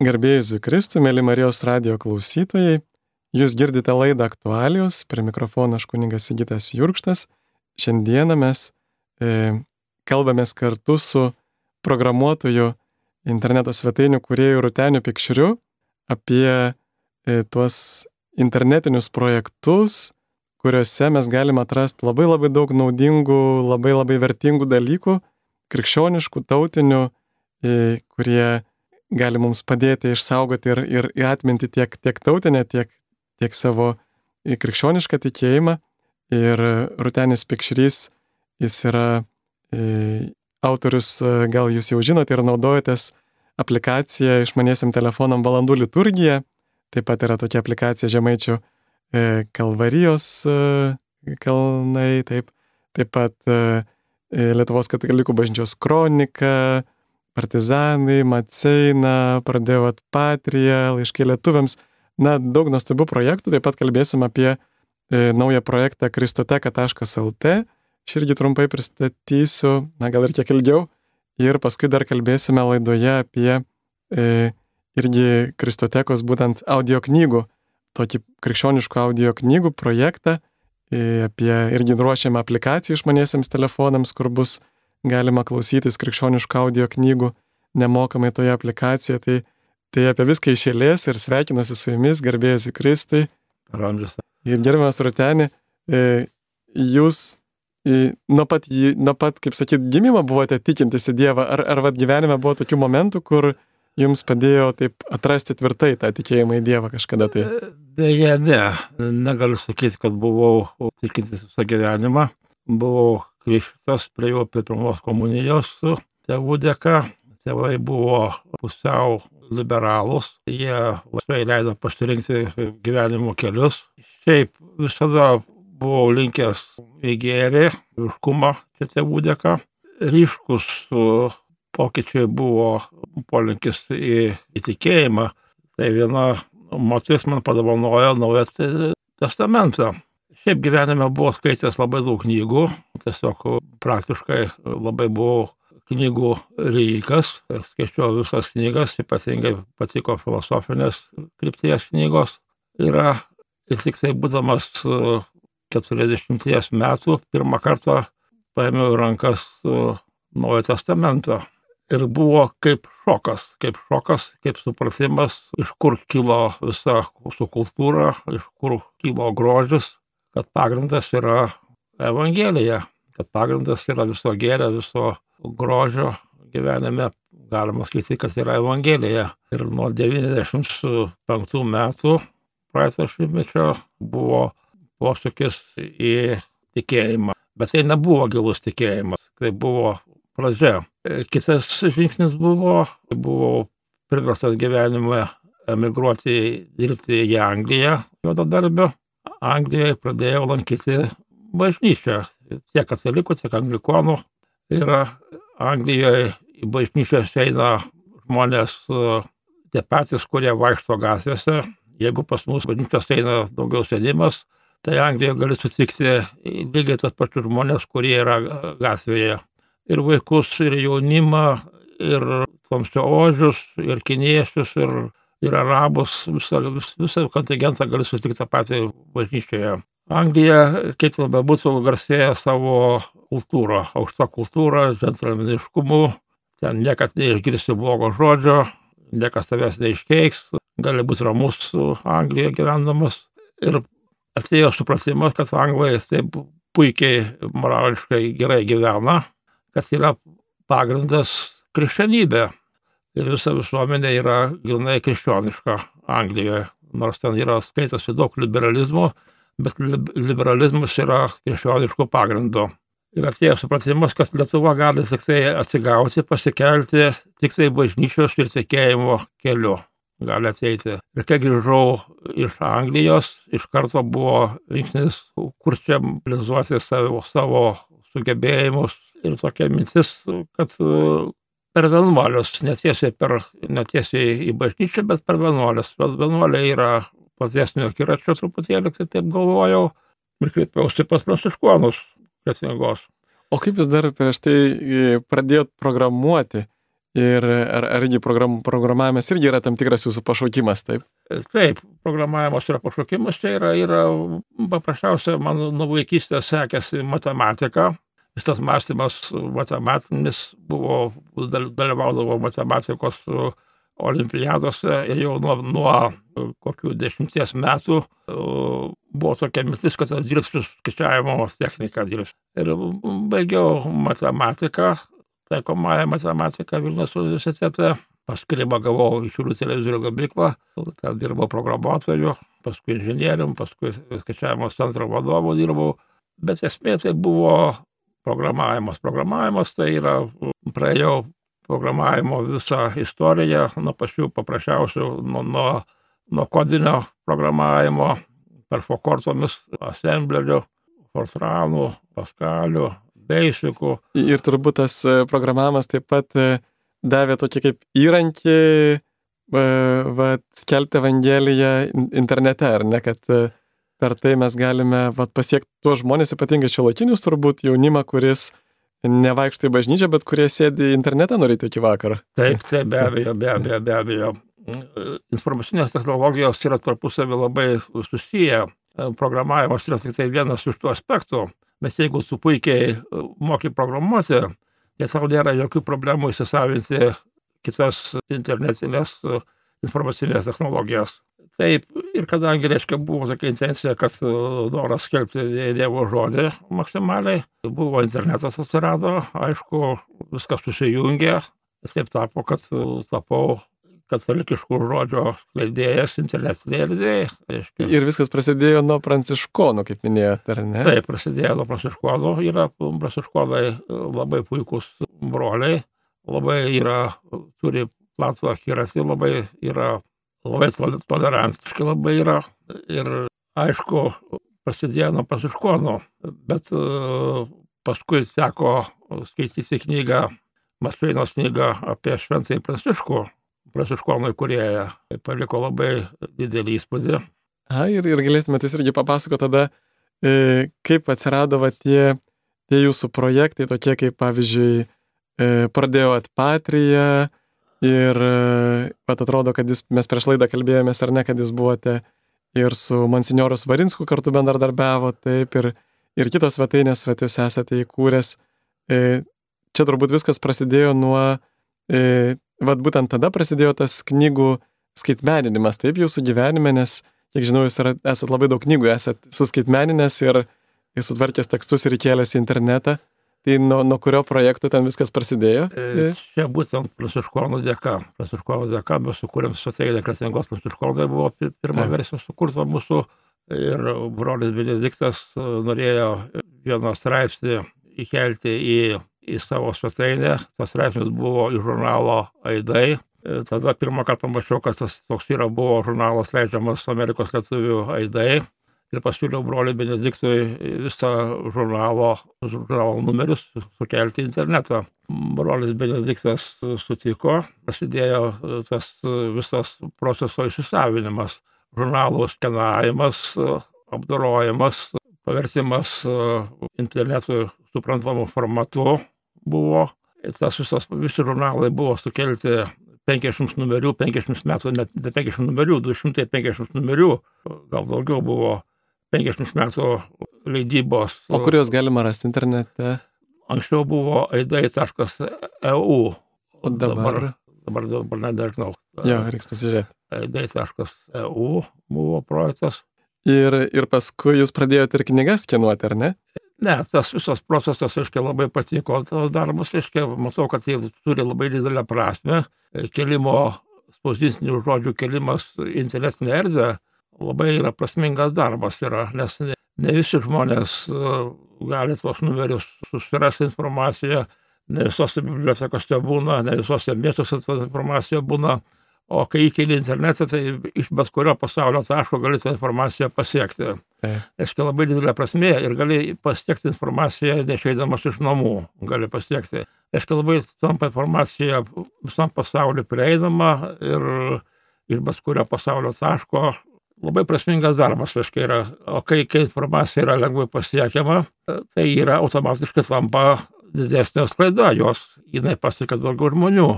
Garbėjus Kristų, mėly Marijos radio klausytojai, jūs girdite laidą aktualijos, prie mikrofono aš kuningas Sigitas Jurkštas. Šiandieną mes e, kalbamės kartu su programuotoju interneto svetainių kuriejų Ruteniu Pikšriu apie e, tuos internetinius projektus, kuriuose mes galime atrasti labai labai daug naudingų, labai labai vertingų dalykų, krikščioniškų, tautinių, e, kurie gali mums padėti išsaugoti ir, ir atminti tiek, tiek tautinę, tiek, tiek savo krikščionišką tikėjimą. Ir Rutenis Pikšrys, jis yra e, autorius, gal jūs jau žinote ir naudojatės aplikaciją išmaniesiam telefonam valandų liturgija. Taip pat yra tokia aplikacija Žemaičių e, Kalvarijos e, kalnai, taip, taip pat e, Lietuvos katalikų bažnyčios kronika, partizanai, Maceina, pradėjo Atpatrija, laiškai lietuviams. Na, daug nuostabių projektų, taip pat kalbėsim apie e, naują projektą kristoteka.lt. Aš irgi trumpai pristatysiu, na gal ir kiek ilgiau. Ir paskui dar kalbėsime laidoje apie e, irgi kristotekos būtent audio knygų, tokį krikščioniškų audio knygų projektą, e, apie irgi ruošiamą aplikaciją išmaniesiams telefonams, kur bus galima klausytis krikščioniškų audio knygų nemokamai toje aplikacijoje. Tai, tai apie viską išėlės ir sveikinuosi su jumis, garbėjus į Kristai. Ramžius. Ir gerbiamas Rutenį, e, jūs nuo pat, nuo pat, kaip sakyt, gimimo buvote tikintis į Dievą, ar, ar vad gyvenime buvo tokių momentų, kur jums padėjo taip atrasti tvirtai tą tikėjimą į Dievą kažkada tai? E, deja, ne. Negaliu sakyti, kad buvau tikintis visą gyvenimą. Buvau krikštas, prie jo prie pirmos komunijos su tėvų dėka. Tėvai buvo pusiau liberalus, jie laisvai leido pasirinkti gyvenimo kelius. Šiaip visada buvau linkęs į gėrį, užkumą čia tėvų dėka. Ryškus pokyčiai buvo polinkis į įtikėjimą. Tai viena moteris man padovanojo naują testamentą. Šiaip gyvenime buvau skaitęs labai daug knygų, tiesiog praktiškai labai buvau knygų reikas, skaičiau visas knygas, ypatingai patiko filosofinės krypties knygos. Yra ir tik tai būdamas 40 metų pirmą kartą paėmiau rankas Naują Testamentą. Ir buvo kaip šokas, kaip šokas, kaip supratimas, iš kur kilo visa mūsų kultūra, iš kur kilo grožis, kad pagrindas yra Evangelija, kad pagrindas yra viso gėrio, viso grožio gyvenime. Galima skaityti, kad yra Evangelija. Ir nuo 95 metų praeito šimtmečio buvo posūkis į tikėjimą. Bet tai nebuvo gilus tikėjimas, tai buvo pradžia. Kitas žingsnis buvo, buvau priverstas gyvenime emigruoti dirbti į Angliją juodadarbio Anglijoje pradėjau lankyti bažnyčią. Tiek katalikų, tiek anglikonų. Ir Anglijoje į bažnyčias eina žmonės tie patys, kurie vaikšto gatvėse. Jeigu pas mus bažnyčios eina daugiau sėdimas, tai Anglijoje gali sutikti lygiai tas pačius žmonės, kurie yra gatvėje. Ir vaikus, ir jaunimą, ir tamsiožius, ir kiniečius, ir ir arabus, visą, vis, visą kontingentą gali sutikti tą patį bažnyčioje. Anglija, kaip ten bebūtų, garsėja savo kultūrą, aukštą kultūrą, džentlmeniškumu, ten niekad neišgirsi blogo žodžio, niekas tavęs neiškeiks, gali būti ramus Anglijoje gyvendamas. Ir atėjo supratimas, kad anglai taip puikiai morališkai gerai gyvena, kad yra pagrindas krikščionybė ir visa visuomenė yra gilnai krikščioniška Anglijoje. Nors ten yra skaitosi daug liberalizmo, bet liberalizmas yra krikščioniško pagrindo. Ir atėjo supratimas, kad Lietuva gali tik tai atsigauti, pasikelti tik tai bažnyčios ir tikėjimo keliu. Gali ateiti. Ir kai grįžau iš Anglijos, iš karto buvo žingsnis, kur čia realizuoti savo, savo sugebėjimus ir tokia mintis, kad per vienuolius, netiesiai, per, netiesiai į bažnyčią, bet per vienuolius. Bet vienuoliai yra platesnio akiračio truputėlį, tai taip galvojau ir kreipiausi pas pranciškonus kretingos. O kaip jūs dar prieš tai e, pradėjot programuoti? Ir ar, ar irgi program, programavimas irgi yra tam tikras jūsų pašaukimas, taip? Taip, programavimas yra pašaukimas, tai yra, yra paprasčiausia, man nuo vaikystės sekėsi matematika, vis tas mąstymas matematinis buvo, dalyvaudavo matematikos olimpiadose ir jau nuo, nuo kokių dešimties metų buvo tokia mintis, kad aš dirbsiu skaičiavimo techniką dirbsiu. Ir baigiau matematiką, taikomąją matematiką Vilnius universitete. Paskui gavau iš Šiaulių televizorių gamyklą, ten dirbau programuotoju, paskui inžinierium, paskui skaičiavimo centro vadovu dirbau. Bet esmė tai buvo programavimas. Programavimas tai yra, praėjau programavimo visą istoriją, nuo pačių paprasčiausių, nuo, nuo, nuo kodinio programavimo, per fokortomis, assembleriu, fortranų, paskaliu, beisikų. Ir turbūt tas e, programavimas taip pat e, davė tokį kaip įrankį e, va, skelbti Evangeliją internete, ar ne, kad per tai mes galime va, pasiekti tuos žmonės, ypatingai šio laikinius turbūt jaunimą, kuris nevaikšto į bažnyčią, bet kurie sėdi internete norėtų iki vakaro. Taip, taip, be abejo, be abejo, be abejo. Informacinės technologijos yra tarpusavį labai susiję. Programavimas yra tik tai vienas iš tų aspektų. Bet jeigu tu puikiai e, moki programuoti, tai tau nėra jokių problemų įsisavinti kitas internetinės informacinės technologijas. Taip, ir kadangi, reiškia, buvo tokia intencija, kad e, noras skelbti Dievo žodį maksimaliai, buvo internetas atsirado, aišku, viskas susijungė, taip tapo, kad tapau katalikiškų žodžio leidėjas internetinėje erdvėje. Ir viskas prasidėjo nuo pranciškonų, kaip minėjote, ar ne? Taip, prasidėjo nuo pranciškonų. Yra pranciškonai labai puikūs broliai, labai yra, turi platų akiratį, labai yra, labai tolerantiški labai yra. Ir aišku, prasidėjo nuo pranciškonų, bet paskui teko skaityti knygą, Maskvėnos knygą apie šventąjį pranciškų pranciškonų įkūrėja. Tai paliko labai didelį įspūdį. A, ir, ir galėtumėte jūs irgi papasakoti tada, e, kaip atsirado va, tie, tie jūsų projektai, tokie kaip pavyzdžiui, e, pradėjot patriją ir e, pat atrodo, kad jūs, mes prieš laidą kalbėjomės ar ne, kad jūs buvote ir su Monsignoru Svarinsku kartu bendradarbiavo, taip, ir, ir kitos svetainės, bet jūs esate įkūręs. E, čia turbūt viskas prasidėjo nuo e, Vat būtent tada prasidėjo tas knygų skaitmeninimas, taip jūsų gyvenime, nes, kiek žinau, jūs esate labai daug knygų, esate suskaitmeninęs ir, ir sutvarkęs tekstus ir įkėlęs į internetą. Tai nuo, nuo kurio projekto ten viskas prasidėjo? E, čia būtent Prasiškonų dėka. Prasiškonų dėka mes sukūrėm svetainę Kretingos Prasiškonai, buvo pirma versija sukurta mūsų ir brolis Benediktas e, norėjo vieną straipsnį įkelti į į savo svetainę. Tas straipsnis buvo iš žurnalo Aidai. E, tada pirmą kartą pamačiau, kad tas toks yra buvo žurnalas leidžiamas Amerikos lietuvių Aidai. Ir pasiūliau broliui Benediktui visą žurnalo, žurnalo numerius sukelti internetą. Brolis Benediktas sutiko, prasidėjo tas visas proceso įsisavinimas. Žurnalų skenavimas, apdorojimas, paversimas internetu suprantamu formatu buvo. Ir tas visas, visi žurnalai buvo sukelti 50 numerių, 50 metų, net ne 50 numerių, 250 numerių, gal daugiau buvo 50 metų leidybos. O kur juos galima rasti internete? Anksčiau buvo aidai.eu. O dabar? Dabar, dabar, nedažnau. Jo, reiks pasižiūrėti. aidai.eu buvo projektas. Ir, ir paskui jūs pradėjote ir knygas skenuoti, ar ne? Ne, tas visas procesas, reiškia, labai patiko tas darbas, reiškia, matau, kad tai turi labai didelę prasme. Kelimo, spausdintinių žodžių kelimas į internetinę erdvę labai yra prasmingas darbas yra, nes ne, ne visi žmonės e, gali tuos numerius susirasti informaciją, ne visose bibliotekose būna, ne visose miestuose ta informacija būna. O kai įkeli internetą, tai iš bet kurio pasaulio taško gali tą informaciją pasiekti. Aiškiai labai didelė prasmė ir gali pasiekti informaciją nešeidamas iš namų. Gali pasiekti. Aiškiai labai tampa informacija visam pasauliu prieinama ir iš bet kurio pasaulio taško labai prasmingas darbas, aiškiai yra. O kai, kai informacija yra lengvai pasiekiama, tai yra automatiškai tampa didesnė sklaida, jos jinai pasiekia daugiau žmonių.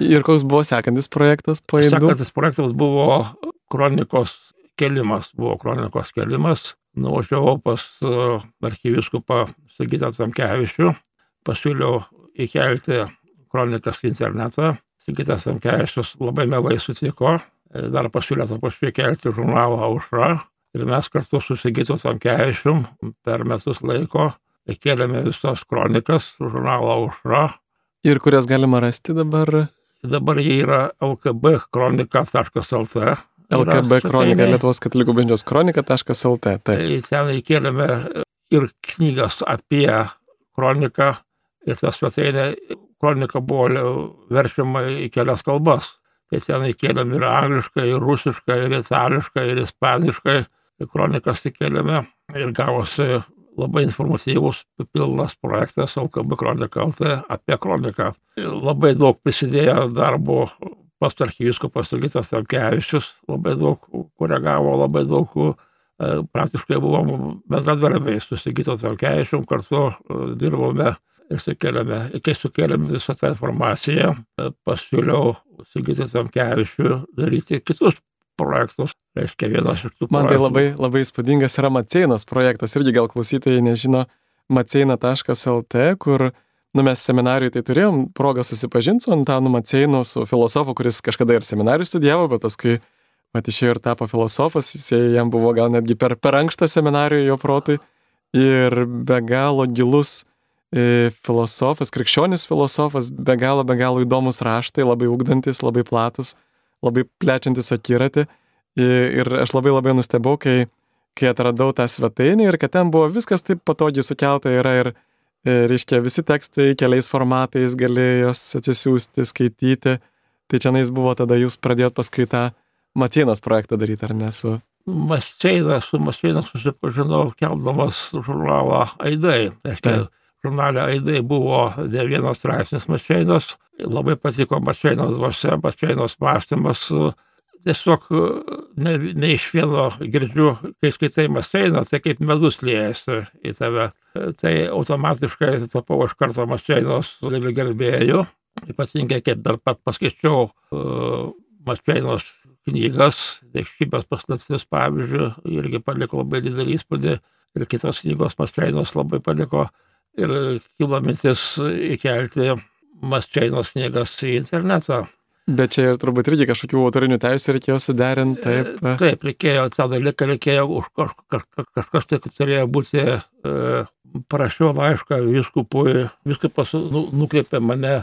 Ir koks buvo sekantis projektas po Aidų? Sekantis projektas buvo kronikos kelimas, buvo kronikos kelimas. Nuvažiavau pas uh, archyviskupą Sigitą Tamkevičių, pasiūliau įkelti kronikas į internetą. Sigitas Tamkevičius labai mielai sutiko, dar pasiūlė tą pačiu įkelti žurnalą Aušra. Ir mes kartu su Sigitu Tamkevičium per metus laiko įkėlėme visas kronikas, žurnalą Aušra. Ir kurias galima rasti dabar? Dabar jie yra lkbkronika.lt. LKB kronika, Lietuvos katalikų bendžios kronika.lt. Tai ten įkėlėme ir knygas apie kroniką ir ta svetainė kronika buvo verčiama į kelias kalbas. Tai ten įkėlėm ir angliškai, ir rusiškai, ir itališkai, ir ispaniškai. Kronikas įkėlėme ir gavosi labai informatyvus, pilnas projektas LKB kronika LT apie kroniką. Labai daug prisidėjo darbo pas archyviskupas Ligitas Tamkevičius, labai daug koregavo, labai daug praktiškai buvom bendradarbiai su Sigito Tamkevičium, kartu dirbome ir sukėlėme, kai sukėlėme visą tą informaciją, pasiūliau Sigitą Tamkevičių daryti kitus projektus. Reiškia, vienas iš tų projektų. Man tai labai, labai įspūdingas yra Maceinos projektas, irgi gal klausytojai nežino, maceina.lt, kur nu, mes seminarijui tai turėjom progą susipažinti su Antanu Maceinu, su filosofu, kuris kažkada ir seminarijų studijavo, bet paskui mat išėjo ir tapo filosofas, jis jam buvo gal netgi per, per ankštą seminariją jo protui ir be galo gilus e, filosofas, krikščionis filosofas, be galo, be galo įdomus raštai, labai ugdantis, labai platus, labai plečiantis akiratį. Ir aš labai labai nustebau, kai, kai atradau tą svetainį ir kad ten buvo viskas taip patogiai sukelta yra ir, e, reiškia, visi tekstai keliais formatais gali juos atsisiųsti, skaityti. Tai čia nais buvo tada jūs pradėjot paskui tą Matienos projektą daryti, ar ne? Su... Masčeiną, su Masčeiną susipažinau keldamas žurnalą Aidai. Reiškia, žurnale Aidai buvo ne vienas straipsnis Masčeinos, labai patiko Masčeinos dvasia, Masčeinos mąstymas. Tiesiog ne, ne iš vieno girdžiu, kai skaitai Masčeiną, tai kaip medus liejasi į tave. Tai automatiškai tapau iš karto Masčeinos gerbėjų. Ypatingai kaip dar pat paskaičiau uh, Masčeinos knygas, Deškybės paslaptis pavyzdžiui, irgi paliko labai didelį įspūdį ir kitos knygos Masčeinos labai paliko ir kilo mintis įkelti Masčeinos knygas į internetą. Bet čia ir turbūt irgi kažkokių autorinių teisų reikėjo suderinti, taip. Taip, reikėjo, tą dalyką reikėjo, už kaž, kaž, kažkas tai turėjo būti, e, parašiau laišką viskupui, viskupas nu, nukreipė mane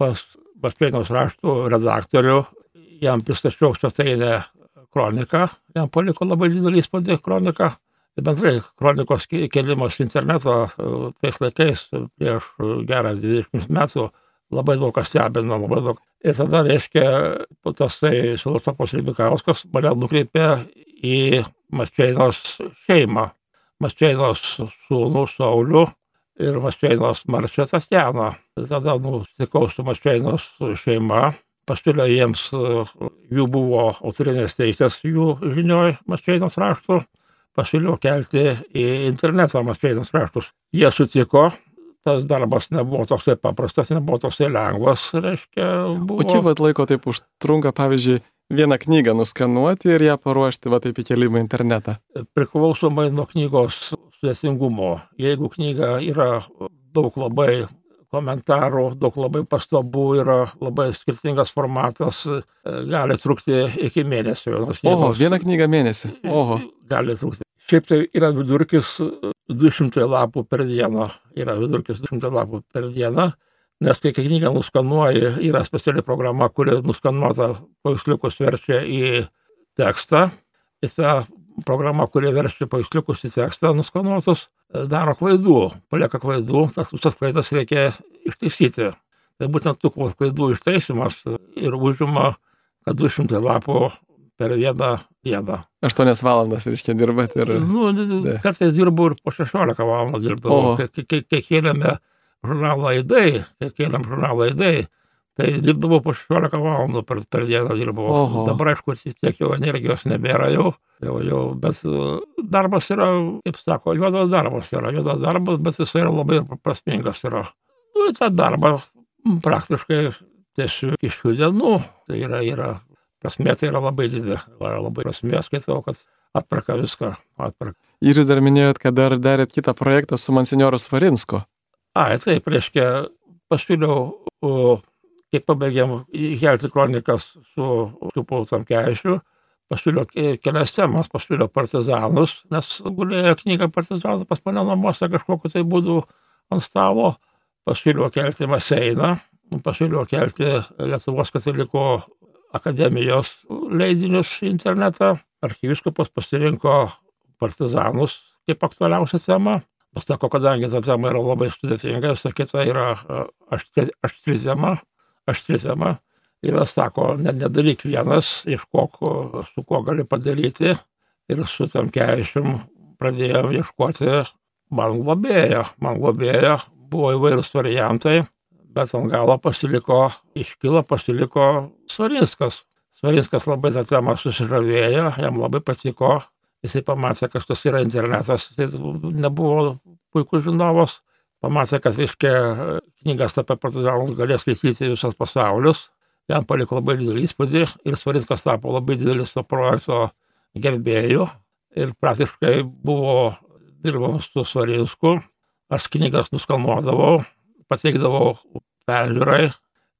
pas Maspėnos raštų redaktorių jam pristačiau svetainę kroniką, jam paliko labai didelį įspūdį kronika. Bendrai kronikos kelimas interneto e, tais laikais prieš gerą 20 metų labai daug kas stebino, labai daug. Ir tada, reiškia, tasai filosofas Rybikauskas mane nukreipė į Maščeinos šeimą. Maščeinos sūnų Saulių ir Maščeinos marčią Tatjaną. Tada nusitikau su Maščeinos šeima pasiūlė jiems, e, jų buvo autorinės teisės jų žinioj Maskvėnos raštų, pasiūliau kelti į internetą Maskvėnos raštus. Jie sutiko, tas darbas nebuvo toksai paprastas, nebuvo toksai lengvas, reiškia, buvo. O kiek vat laiko taip užtrunka, pavyzdžiui, vieną knygą nuskanuoti ir ją paruošti va taip įkelimą į internetą? Priklausomai nuo knygos sudėtingumo. Jeigu knyga yra daug labai komentarų, daug labai pastabų, yra labai skirtingas formatas, gali trukti iki mėnesio. Oho, vieną knygą mėnesį. Oho. Gali trukti. Šiaip tai yra vidurkis 200 lapų per dieną. Yra vidurkis 200 lapų per dieną. Nes kai knygą nuskanuoji, yra speciali programa, kuri nuskanuota paveiksliukus verčia į tekstą. Į tą programa, kuri verčia paveiksliukus į tekstą nuskanuotus, daro klaidų, palieka klaidų, tas visas klaidas reikia ištaisyti. Tai būtent tų klaidų ištaisimas ir užima, kad 200 lapų per vieną dieną. 8 valandas, reiškia, dirbat ir... Nu, kartais dirbu ir po 16 valandų dirbdavau. Kai, kėlėme žurnalą įdai, kai kėlėm žurnalą įdai, tai dirbdavau po 16 valandų per, per dieną dirbau. Oho. Dabar, aišku, tiek jau energijos nebėra jau, jau, jau, bet e, darbas yra, kaip sako, juodas darbas yra, juodas darbas, bet jis yra labai prasmingas yra. Nu, tą darbą praktiškai tęsiu iki šių dienų. Tai yra, yra prasmė, tai yra labai didelė. Yra labai prasmė, skaitau, kad atperka viską. Atperka. Ir jūs dar minėjot, kad dar darėt kitą projektą su Monsignoru Svarinsku. Ai, taip, reiškia, pasiūliau, kai pabaigėm įkelti kronikas su, su Pautam Keišiu, pasiūliau kelias temas, pasiūliau partizanus, nes gulėjo knyga partizanų pas mane namuose kažkokiu tai būdu ant stalo, pasiūliau kelti Maseiną, pasiūliau kelti Lietuvos katalikų akademijos leidinius į internetą, archyviskupas pasirinko partizanus kaip aktualiausią temą. Pasako, kadangi ta tema yra labai sudėtinga, visa kita yra aštri, aštri tema, aštri tema, Ir sako, ne, nedaryk vienas, ieškok, su kuo gali padaryti. Ir su tam keišim pradėjom ieškoti man globėjo. Man globėjo buvo įvairūs variantai, bet ant galo pasiliko, iškilo pasiliko Svarinskas. Svarinskas labai tą temą susižavėjo, jam labai patiko, jisai pamatė, kas tas yra internetas, jis nebuvo puikus žinovas, pamatė, kad, reiškia, knygas apie partizanus galės skaityti visas pasaulis, jam paliko labai didelį įspūdį ir Svarinskas tapo labai didelis to projekto gerbėjų ir praktiškai buvo dirbama su Svarinsku, aš knygas nuskalnuodavau, pateikdavau peržiūrai.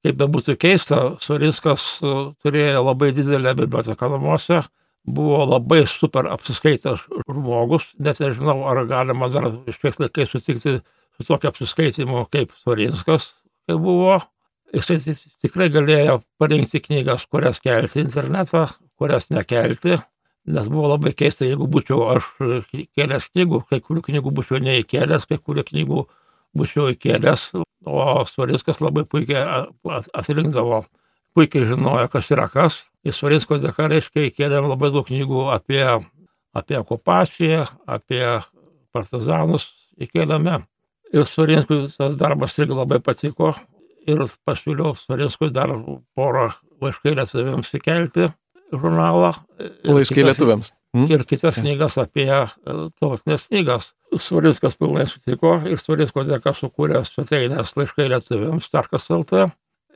Kaip bebūtų keista, Svarinskas turėjo labai didelę biblioteką namuose, buvo labai super apsiskaitęs žmogus, net nežinau, ar galima dar šiais laikais sutikti su tokiu apsiskaitimu kaip Svarinskas, kaip buvo. Jisai tikrai galėjo parinkti knygas, kurias kelti internetą, kurias nekelti, nes buvo labai keista, jeigu būčiau aš kėlęs knygų, kai kurių knygų būčiau neįkėlęs, kai kurių knygų būčiau įkėlęs, o Svariskas labai puikiai atrinkdavo, puikiai žinojo, kas yra kas. Į Svarisko dėka, reiškia, įkėlėm labai daug knygų apie, apie okupaciją, apie partizanus įkėlėme. Ir Svarinskui tas darbas irgi labai patiko, ir pasiūliau Svarinskui dar porą laiškai lietuviams įkelti žurnalą. Laiškai lietuviams. Mm. Ir kitas knygas apie tautinės knygas. Svarinskas pilnai sutiko ir Svarinsko dėka sukūrė svetainės laiškai lietuviams, taškas LT.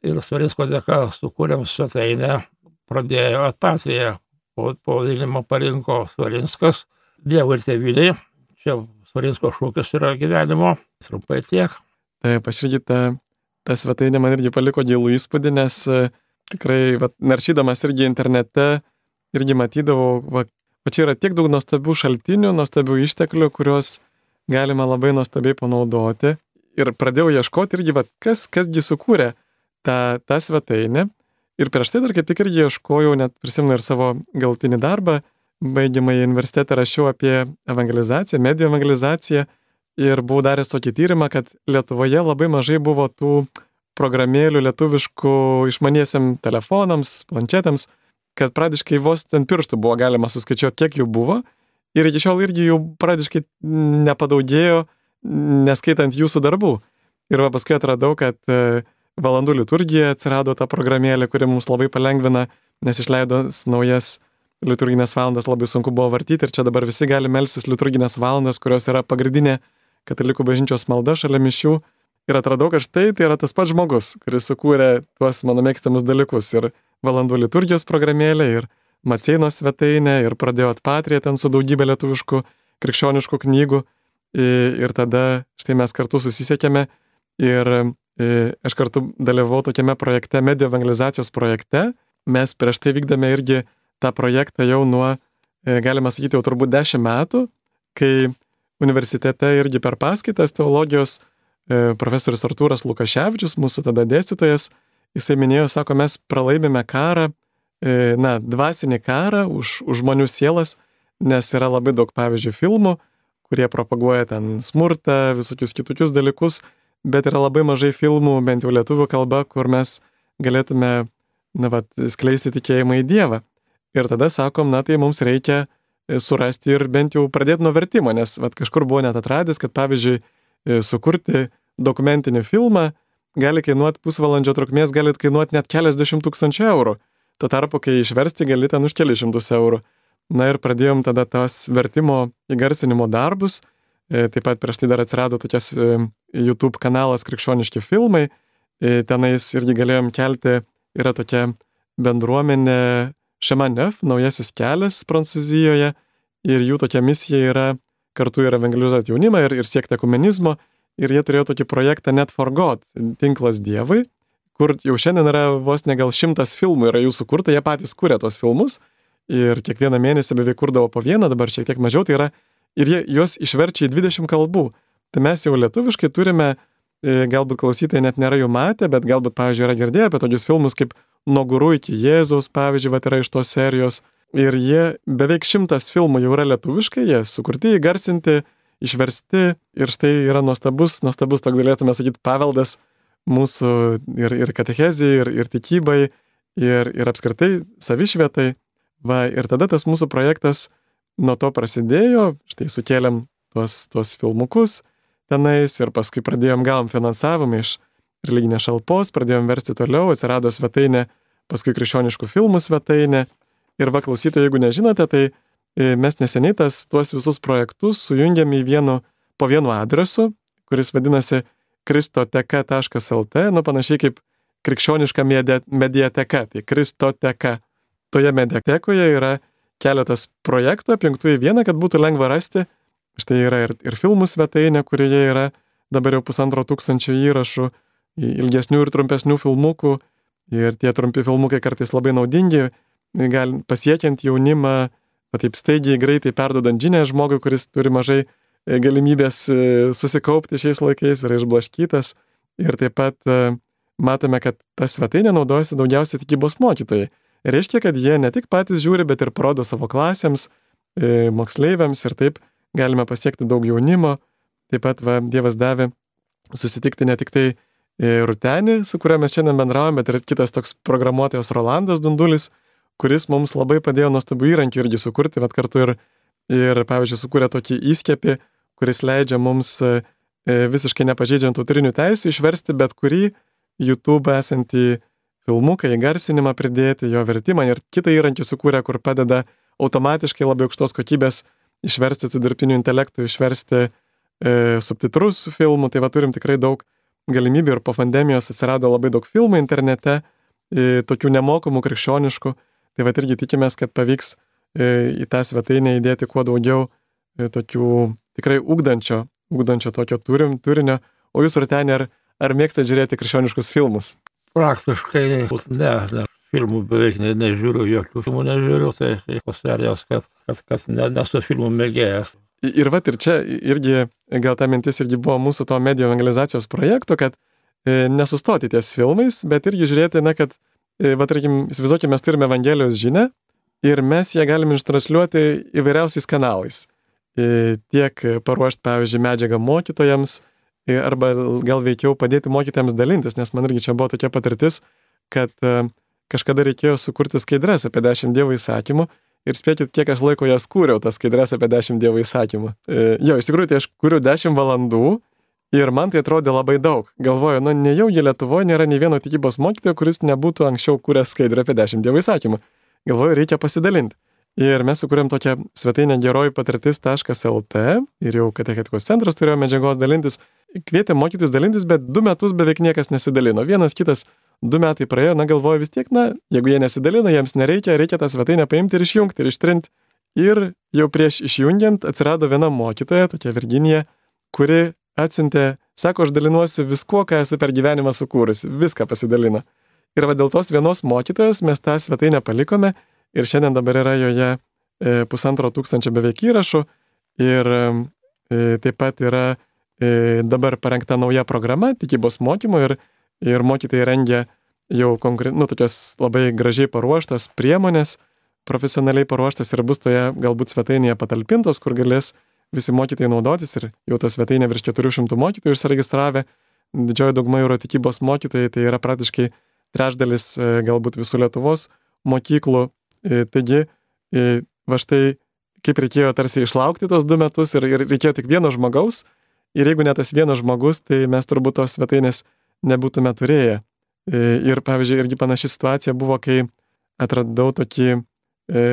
Ir Svarinsko dėka sukūrėm svetainę, pradėjo atpatrija, pavadinimą parinko Svarinskas, Dievui ir tėviniai. Čia Svarinsko šūkis yra gyvenimo, trumpai tiek. Taip, aš irgi tą ta svetainė man irgi paliko gilų įspūdį, nes e, tikrai, va, naršydamas irgi internete, irgi matydavau, va, va čia yra tiek daug nuostabių šaltinių, nuostabių išteklių, kuriuos galima labai nuostabiai panaudoti. Ir pradėjau ieškoti irgi, va, kas, kasgi sukūrė tą, tą svetainę. Ir prieš tai dar kaip tik irgi ieškojau, net prisimenu ir savo galtinį darbą, baigiamą į universitetą rašiau apie evangelizaciją, medijų evangelizaciją ir buvau daręs tokį tyrimą, kad Lietuvoje labai mažai buvo tų programėlių lietuviškų išmaniesiam telefonams, planšetėms, kad pradiškai vos ten pirštų buvo galima suskaičiuoti, kiek jų buvo. Ir iki šiol irgi jų pradiškai nepadaugėjo, neskaitant jūsų darbų. Ir va paskui atradau, kad e, valandų liturgija atsirado ta programėlė, kuri mums labai palengvina, nes išleido naujas liturginės valandas labai sunku buvo vartyti ir čia dabar visi gali melsis liturginės valandas, kurios yra pagrindinė katalikų bažnyčios malda šalia mišių. Ir atradau, kad štai tai yra tas pats žmogus, kuris sukūrė tuos mano mėgstamus dalykus. Ir valandų liturgijos programėlė, ir Maceino svetainė, ir pradėjo atpatrė ten su daugybė lietuviškų krikščioniškų knygų. Ir tada štai mes kartu susisiekėme ir aš kartu dalyvau tokiame projekte, medijų evangelizacijos projekte. Mes prieš tai vykdame irgi tą projektą jau nuo, galima sakyti, jau turbūt dešimt metų, kai universitete irgi per paskaitas teologijos e, profesorius Artūras Lukaševičius, mūsų tada dėstytojas, jisai minėjo, sako, mes pralaimime karą, e, na, dvasinį karą už, už žmonių sielas, nes yra labai daug, pavyzdžiui, filmų, kurie propaguoja ten smurtą, visokius kitokius dalykus, bet yra labai mažai filmų, bent jau lietuvių kalba, kur mes galėtume, na, va, skleisti tikėjimą į Dievą. Ir tada sakom, na, tai mums reikia E, surasti ir bent jau pradėti nuo vertimo, nes vat, kažkur buvo net atradęs, kad pavyzdžiui, e, sukurti dokumentinį filmą gali kainuoti pusvalandžio trukmės, gali kainuoti net keliasdešimt tūkstančių eurų. Tuo tarpu, kai išversti gali ten už kelius šimtus eurų. Na ir pradėjom tada tas vertimo įgarsinimo darbus. E, taip pat prieš tai dar atsirado tokias YouTube kanalas Krikščioniški filmai. tenais irgi galėjom kelti, yra tokia bendruomenė Šemanef, naujasis kelias Prancūzijoje ir jų tokia misija yra kartu ir evangelizuoti jaunimą ir, ir siekti ekumenizmo. Ir jie turėjo tokį projektą Net for God, tinklas Dievui, kur jau šiandien yra vos ne gal šimtas filmų yra jų sukurta, jie patys kūrė tos filmus ir kiekvieną mėnesį beveik kurdavo po vieną, dabar šiek tiek mažiau, tai yra ir jie juos išverčia į 20 kalbų. Tai mes jau lietuviškai turime, e, galbūt klausytojai net nėra jų matę, bet galbūt, pavyzdžiui, yra girdėję apie tokius filmus kaip Nuo gurų iki Jėzaus, pavyzdžiui, va yra iš tos serijos. Ir jie beveik šimtas filmų jau yra lietuviškai, jie sukurti, įgarsinti, išversti ir štai yra nuostabus, nuostabus, toks galėtume sakyti, paveldas mūsų ir, ir katechezijai, ir, ir tikybai, ir, ir apskritai savišvietai. Va, ir tada tas mūsų projektas nuo to prasidėjo, štai sukėlėm tuos, tuos filmukus tenais ir paskui pradėjom gavom finansavimą iš religinės šalpos, pradėjom versti toliau, atsirado svetainė, paskui krikščioniškų filmų svetainė. Ir va klausytojai, jeigu nežinote, tai mes neseniai tas, tuos visus projektus sujungėm į vienu, po vienu adresu, kuris vadinasi kristoteka.lt, nu panašiai kaip krikščioniška mediateka, tai kristoteka. Toje mediatekoje yra keletas projektų apjungtų į vieną, kad būtų lengva rasti. Štai yra ir, ir filmų svetainė, kurioje yra dabar jau pusantro tūkstančio įrašų, ilgesnių ir trumpesnių filmukų. Ir tie trumpi filmukai kartais labai naudingi, gal pasiekiant jaunimą, taip staigiai, greitai perdodant žinę žmogui, kuris turi mažai e, galimybės e, susikaupti šiais laikais, yra išblaškytas. Ir taip pat e, matome, kad ta svetainė naudojasi daugiausiai tikybos mokytojai. Reiškia, kad jie ne tik patys žiūri, bet ir parodo savo klasėms, moksleiviams ir taip galime pasiekti daug jaunimo. Taip pat va, Dievas davė susitikti ne tik tai Rutenį, su kuria mes šiandien bendraujame, bet ir kitas toks programuotojas Rolandas Dundulis, kuris mums labai padėjo nuostabių įrankių irgi sukurti, bet kartu ir, ir pavyzdžiui, sukūrė tokį įskiepį, kuris leidžia mums visiškai nepažeidžiant autorinių teisų išversti bet kurį YouTube esantį filmuką, įgarsinimą pridėti, jo vertimą ir kitą įrankį sukūrė, kur padeda automatiškai labai aukštos kokybės išversti su dirbtiniu intelektu, išversti e, subtitrus filmų, tai va turim tikrai daug galimybių ir po pandemijos atsirado labai daug filmų internete, e, tokių nemokamų krikščioniškų, tai va irgi tikimės, kad pavyks e, į tą svetainę įdėti kuo daugiau e, tokių tikrai ugdančio, ugdančio tokio turim, turinio, o jūs ar ten ar, ar mėgstate žiūrėti krikščioniškus filmus? Praktiškai ne, ne. Filmų beveik ne, nežiūriu, jokių filmų nežiūriu, tai serijos, kad, kad, kad ne, nesu filmų mėgėjas. Ir va ir čia irgi, gal ta mintis irgi buvo mūsų to medijų evangelizacijos projekto, kad e, nesustoti ties filmais, bet irgi žiūrėti, na, kad, va tarkim, įsivaizduokime, mes turime Evangelijos žinę ir mes ją galime ištransliuoti įvairiausiais kanalais. E, tiek paruošti, pavyzdžiui, medžiagą mokytojams, e, arba gal veikiau padėti mokytojams dalintis, nes man irgi čia buvo tokia patirtis, kad e, kažkada reikėjo sukurti skaidres apie dešimt Dievo įsakymų Ir spėkit, kiek aš laiko jas kūriau, tas skaidrės apie 10 Dievo įsakymų. E, jo, iš tikrųjų, tai aš kūriau 10 valandų ir man tai atrodė labai daug. Galvoju, nu, nejaugi Lietuvoje nėra nei vieno tikybos mokytojo, kuris nebūtų anksčiau kūręs skaidrę apie 10 Dievo įsakymų. Galvoju, reikia pasidalinti. Ir mes sukūrėm tokią svetainę geroji patirtis.lt ir jau katechetikos centras turėjo medžiagos dalintis. Kvietė mokytis dalintis, bet du metus beveik niekas nesidalino. Vienas kitas du metai praėjo, na galvoju vis tiek, na, jeigu jie nesidalina, jiems nereikia, reikia tą svetainę paimti ir išjungti ir ištrinti. Ir jau prieš išjungiant atsirado viena mokytoja, tokia Virginija, kuri atsiuntė, sako, aš dalinuosi viskuo, ką esu per gyvenimą sukūrusi, viską pasidalino. Ir va dėl tos vienos mokytojos mes tą svetainę palikome ir šiandien dabar yra joje e, pusantro tūkstančio beveik įrašų ir e, taip pat yra e, dabar parengta nauja programa tikybos mokymo ir ir mokytojai rengia jau konkre... nu, tokias labai gražiai paruoštas priemonės, profesionaliai paruoštas ir bus toje galbūt svetainėje patalpintos, kur galės visi mokytojai naudotis ir jau ta svetainė virš 400 mokytojų užsiregistravę. Didžioji dauguma yra tikybos mokytojai, tai yra praktiškai trečdalis e, galbūt visų Lietuvos mokyklų. E, taigi, e, va štai kaip reikėjo tarsi išlaukti tos du metus ir, ir reikėjo tik vieno žmogaus. Ir jeigu ne tas vienas žmogus, tai mes turbūt tos svetainės nebūtume turėję. Ir pavyzdžiui, irgi panaši situacija buvo, kai atradau tokį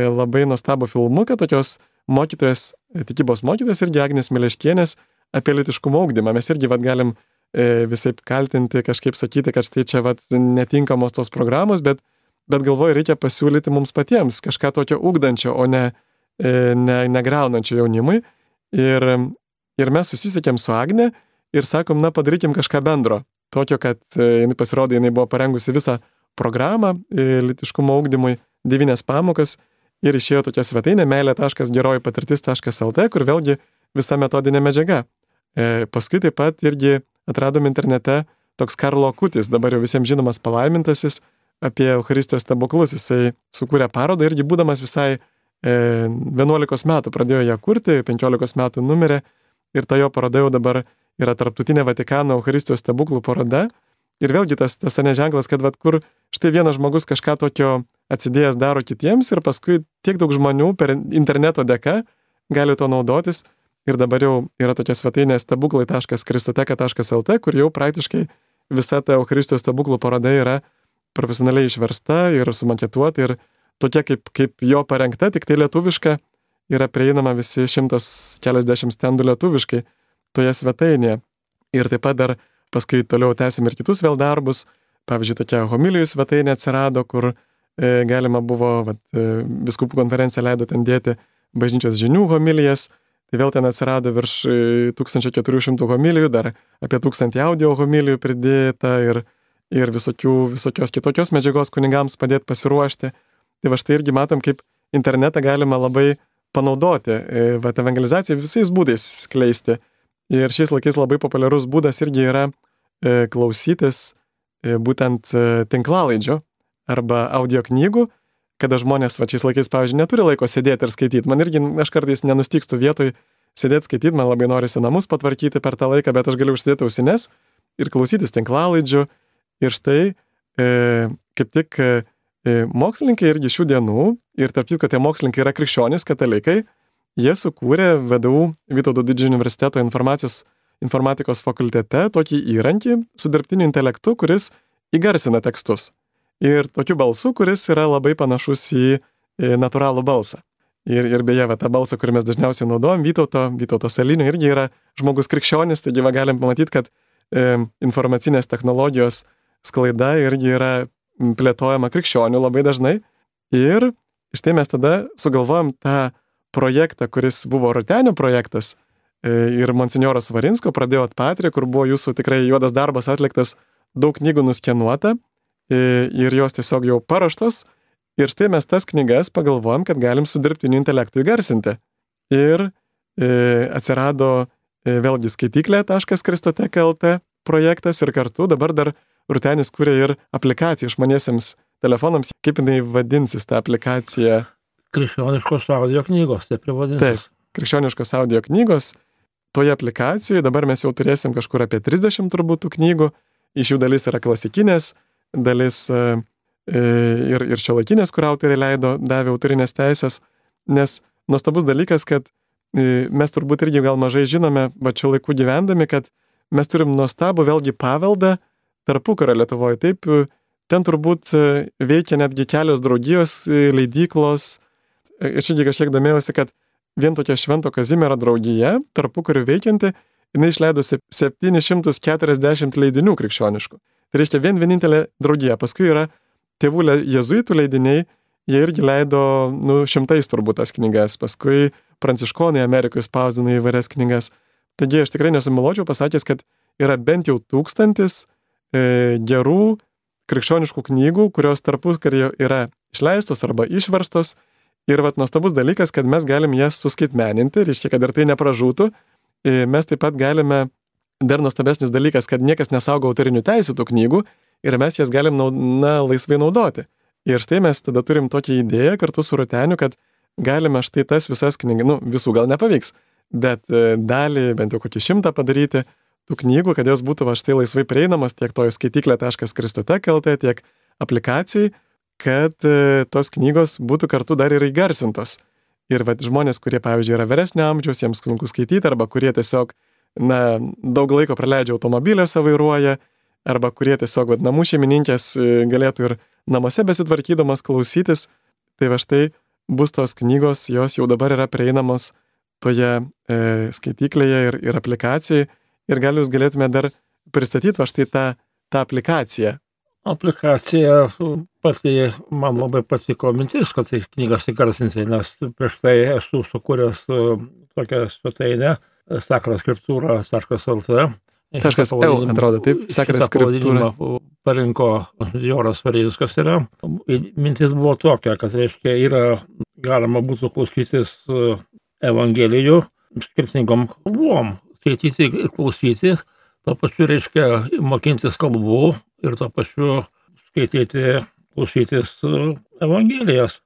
labai nuostabų filmuką tokios mokytojas, tikybos mokytojas irgi Agnės Mileškienės apie litiškumo augdymą. Mes irgi vad galim e, visai kaltinti, kažkaip sakyti, kad štai čia vat, netinkamos tos programos, bet, bet galvoju, reikia pasiūlyti mums patiems kažką tokio ugdančio, o ne, e, ne negreunančio jaunimui. Ir, ir mes susisiekėm su Agne ir sakom, na padarykim kažką bendro. Tokio, kad e, jinai pasirodė, jinai buvo parengusi visą programą e, litiškumo ugdymui, devynias pamokas ir išėjo tokia svetainė meilė.geroji patirtis.lt, kur vėlgi visa metodinė medžiaga. E, paskui taip pat irgi atradom internete toks Karlo Kutis, dabar jau visiems žinomas palaimintasis, apie Eucharistijos stebuklus. Jisai sukūrė parodą irgi būdamas visai e, 11 metų pradėjo ją kurti, 15 metų numirė ir ta jo paroda jau dabar yra tarptautinė Vatikano Eucharistijos stebuklų paroda. Ir vėlgi tas, tas neženklas, kad vad kur štai vienas žmogus kažką tokio atsidėjęs daro kitiems ir paskui tiek daug žmonių per interneto dėka gali to naudotis. Ir dabar jau yra tokia svetainė stebuklai.kristoteka.lt, kur jau praktiškai visa ta Eucharistijos stebuklų paroda yra profesionaliai išversta ir sumaketuota ir tokia kaip, kaip jo parengta, tik tai lietuviška, yra prieinama visi šimtas keliasdešimt stendų lietuviškai toje svetainėje. Ir taip pat dar paskui toliau tęsim ir kitus vėl darbus. Pavyzdžiui, tokia homilijų svetainė atsirado, kur e, galima buvo, vat, e, viskupų konferencija leido ten dėti bažnyčios žinių homilijas. Tai vėl ten atsirado virš 1400 e, homilijų, dar apie 1000 audio homilijų pridėta ir, ir visokių, visokios kitokios medžiagos kunigams padėti pasiruošti. Tai va štai irgi matom, kaip internetą galima labai panaudoti, e, va evangelizaciją visais būdais skleisti. Ir šiais laikais labai populiarus būdas irgi yra e, klausytis e, būtent e, tinklalaidžio arba audio knygų, kada žmonės va šiais laikais, pavyzdžiui, neturi laiko sėdėti ir skaityti. Man irgi aš kartais nenustikstu vietoj sėdėti skaityti, man labai norisi namus patvarkyti per tą laiką, bet aš galiu užsidėti ausines ir klausytis tinklalaidžių. Ir štai e, kaip tik e, mokslininkai irgi šių dienų, ir tarp kitko tie mokslininkai yra krikščionys, katalikai, Jie sukūrė VDU Vytauto didžiojo universiteto informacijos informatikos fakultete tokį įrankį su dirbtiniu intelektu, kuris įgarsina tekstus. Ir tokiu balsu, kuris yra labai panašus į natūralų balsą. Ir, ir beje, va, tą balsą, kurį mes dažniausiai naudojam, Vytauto, Vytauto Salinio irgi yra žmogus krikščionis, taigi va, galim pamatyti, kad e, informacinės technologijos sklaida irgi yra plėtojama krikščionių labai dažnai. Ir štai mes tada sugalvojom tą projektą, kuris buvo Rotenio projektas e, ir monsinjoras Varinsko pradėjo atpatrį, kur buvo jūsų tikrai juodas darbas atliktas, daug knygų nuskenuota e, ir jos tiesiog jau paraštos. Ir štai mes tas knygas pagalvojom, kad galim su dirbtiniu intelektu įgarsinti. Ir e, atsirado e, vėlgi skaityklė.kristoteka.lt projektas ir kartu dabar dar Rutenis kūrė ir aplikaciją išmaniesiems telefonams. Kaip jinai vadinsis ta aplikacija? Krikščioniškos audio knygos, taip ir vadinasi. Taip, krikščioniškos audio knygos. Toje aplikacijoje dabar mes jau turėsim kažkur apie 30 turbūt knygų. Iš jų dalis yra klasikinės, dalis e, e, ir, ir šiuolaikinės, kur autoriai leido, davė autorinės teisės. Nes nuostabus dalykas, kad e, mes turbūt irgi gal mažai žinome, va čia laikų gyvendami, kad mes turim nuostabų vėlgi paveldą tarpukario Lietuvoje. Taip, ten turbūt veikia netgi kelios draugijos, leidyklos, aš irgi kažkiek domėjausi, kad vien tokia Švento Kazimiero draugija, tarpu kurių veikianti, jinai išleido 740 leidinių krikščioniškų. Tai reiškia vien vienintelė draugija. Paskui yra tėvų jezuitų leidiniai, jie irgi leido, nu, šimtais turbūt tas knygas. Paskui pranciškonai Amerikoje spausdino įvairias knygas. Taigi aš tikrai nesumiločiau pasakęs, kad yra bent jau tūkstantis e, gerų krikščioniškų knygų, kurios tarpukarį yra išleistos arba išverstos Ir vat nuostabus dalykas, kad mes galim jas suskaitmeninti, reiškia, kad ir tai nepražūtų. Mes taip pat galime, dar nuostabesnis dalykas, kad niekas nesaugo autorinių teisų tų knygų ir mes jas galim na, laisvai naudoti. Ir štai mes tada turim tokią idėją kartu su Ruteniu, kad galime štai tas visas knygas, nu visų gal nepavyks, bet e, dalį, bent jau kokį šimtą padaryti tų knygų, kad jos būtų va štai laisvai prieinamos tiek toje skaityklė.kristotek.lt, tiek aplikacijai kad e, tos knygos būtų kartu dar ir įgarsintos. Ir va, žmonės, kurie, pavyzdžiui, yra vyresnio amžiaus, jiems sunku skaityti, arba kurie tiesiog, na, daug laiko praleidžia automobiliuose vairuoja, arba kurie tiesiog, va, namų šeimininkės e, galėtų ir namuose besitvarkydamas klausytis, tai va štai bus tos knygos, jos jau dabar yra prieinamos toje e, skaityklėje ir, ir aplikacijoje. Ir gal jūs galėtume dar pristatyti va štai tą, tą aplikaciją. Aplikacija pati man labai patiko mintis, kad tai knygas įgarsinsi, nes prieš tai esu sukūręs e, tokią svetainę sakraskriptūra.lt Kažkas L atrodo, taip, sakras skriptūra. Parinko Joras Vareiskas yra. Mintis buvo tokia, kad reiškia yra galima būtų klausytis e, Evangelijų skirtingom kalbom, skaityti ir klausyti, to pačiu reiškia mokintis kalbų ir to pačiu skaityti, klausytis e, Evangelijas.